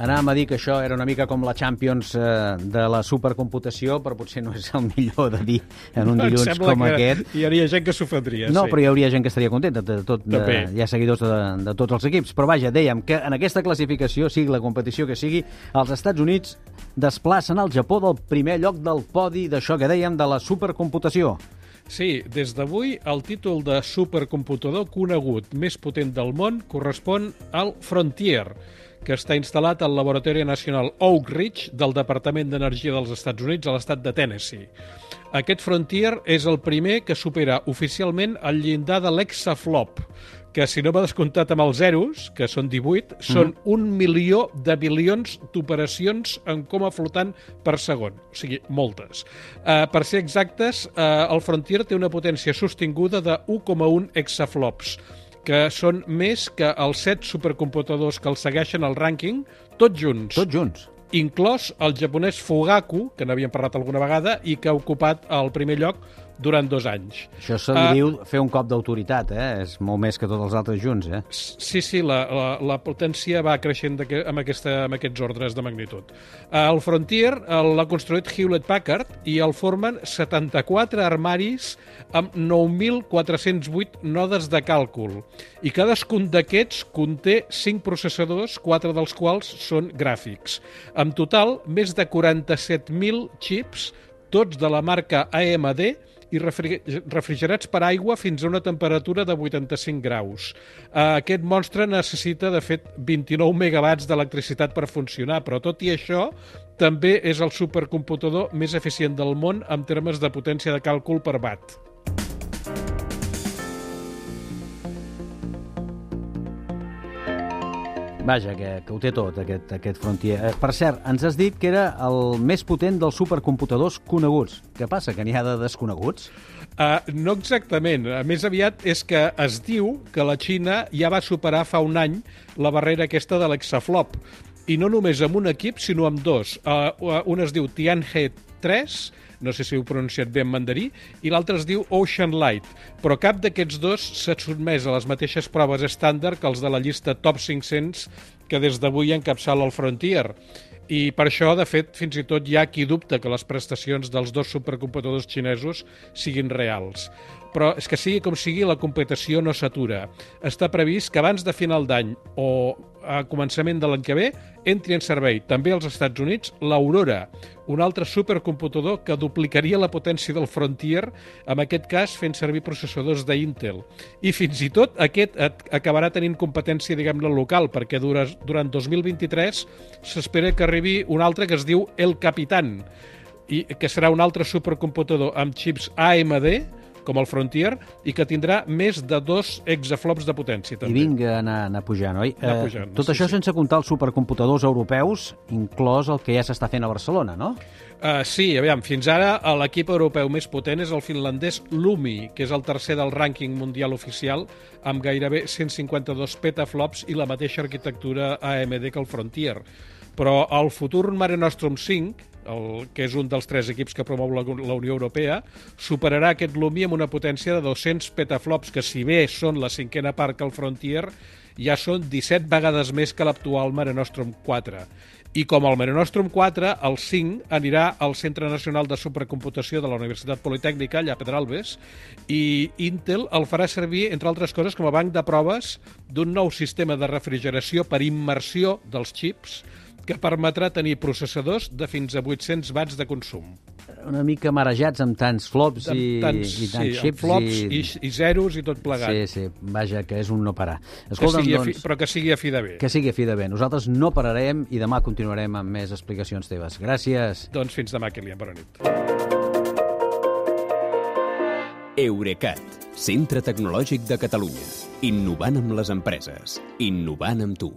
Anàvem a dir que això era una mica com la Champions eh, de la supercomputació, però potser no és el millor de dir en un dilluns sembla com que aquest. Hi hauria gent que s'ofendria, No, sí. però hi hauria gent que estaria contenta, de tot, de, També. hi ha seguidors de, de tots els equips. Però vaja, dèiem que en aquesta classificació, sigui la competició que sigui, els Estats Units desplacen el Japó del primer lloc del podi d'això que dèiem de la supercomputació. Sí, des d'avui el títol de supercomputador conegut més potent del món correspon al Frontier, que està instal·lat al Laboratori Nacional Oak Ridge del Departament d'Energia dels Estats Units a l'estat de Tennessee. Aquest Frontier és el primer que supera oficialment el llindar de l'exaflop, que si no m'ha descomptat amb els zeros, que són 18, són un milió de bilions d'operacions en coma flotant per segon. O sigui, moltes. Uh, per ser exactes, uh, el Frontier té una potència sostinguda de 1,1 exaflops, que són més que els 7 supercomputadors que el segueixen al rànquing, tots junts Tots junts. inclòs el japonès Fugaku, que n'havíem parlat alguna vegada, i que ha ocupat el primer lloc durant dos anys. Això se li Ah. diu fer un cop d'autoritat, eh? És molt més que tots els altres junts, eh? Sí, sí, la, la, la potència va creixent de, amb, aquesta, amb aquests ordres de magnitud. El Frontier l'ha construït Hewlett-Packard i el formen 74 armaris amb 9.408 nodes de càlcul. I cadascun d'aquests conté 5 processadors, 4 dels quals són gràfics. En total, més de 47.000 xips, tots de la marca AMD, i refri- refrigerats per aigua fins a una temperatura de 85 graus. Eh, Aquest monstre necessita, de fet, 29 megawatts d'electricitat per funcionar, però tot i això, també és el supercomputador més eficient del món en termes de potència de càlcul per watt. Vaja, que, que ho té tot, aquest, aquest Frontier. Eh, per cert, ens has dit que era el més potent dels supercomputadors coneguts. Què passa, que n'hi ha de desconeguts? Uh, no exactament. A Més aviat és que es diu que la Xina ja va superar fa un any la barrera aquesta de l'exaflop. I no només amb un equip, sinó amb dos. Uh, un es diu Tianhe 3, no sé si ho pronunciat bé en mandarí, i l'altre es diu Ocean Light. Però cap d'aquests dos s'ha sotmès a les mateixes proves estàndard que els de la llista Top 500 que des d'avui encapçala el Frontier. I per això, de fet, fins i tot hi ha qui dubta que les prestacions dels dos supercomputadors xinesos siguin reals. Però és que sigui com sigui, la competició no s'atura. Està previst que abans de final d'any o a començament de l'any que ve entri en servei també als Estats Units l'Aurora, un altre supercomputador que duplicaria la potència del Frontier, en aquest cas fent servir processadors d'Intel. I fins i tot aquest acabarà tenint competència, diguem-ne, local, perquè dura, durant 2023 s'espera que arribi un altre que es diu El Capitán, i que serà un altre supercomputador amb xips AMD, com el Frontier, i que tindrà més de dos exaflops de potència, I també. vinga a anar, anar pujant, oi? Anar Eh, pujant, tot sí, això sí. sense comptar els supercomputadors europeus, inclòs el que ja s'està fent a Barcelona, no? Uh, sí, aviam, fins ara eh, l'equip europeu més potent és el finlandès Lumi, que és el tercer del rànquing mundial oficial, amb gairebé 152 petaflops i la mateixa arquitectura AMD que el Frontier. Però el futur Mare Nostrum 5, el, que és un dels tres equips que promou la, la Unió Europea, superarà aquest Lumi amb una potència de 200 petaflops, que si bé són la cinquena part que el Frontier, ja són 17 vegades més que l'actual Mare Nostrum 4. I com el Mare Nostrum 4, el 5 anirà al Centre Nacional de Supercomputació de la Universitat Politècnica, allà a Pedralbes, i Intel el farà servir, entre altres coses, com a banc de proves d'un nou sistema de refrigeració per immersió dels xips que permetrà tenir processadors de fins a 800 watts de consum. Una mica marejats amb tants flops i, Amb tants, i tants sí, amb xips. flops i... I, i zeros i tot plegat. Sí, sí, vaja, que és un no parar. que Escolta'm, sigui a fi, doncs, però que sigui a fi de bé. que sigui a fi de bé. Nosaltres no pararem i demà continuarem amb més explicacions teves. Gràcies. Doncs fins demà, Kilian. Bona nit. Eurecat, centre tecnològic de Catalunya. Innovant amb les empreses. Innovant amb tu.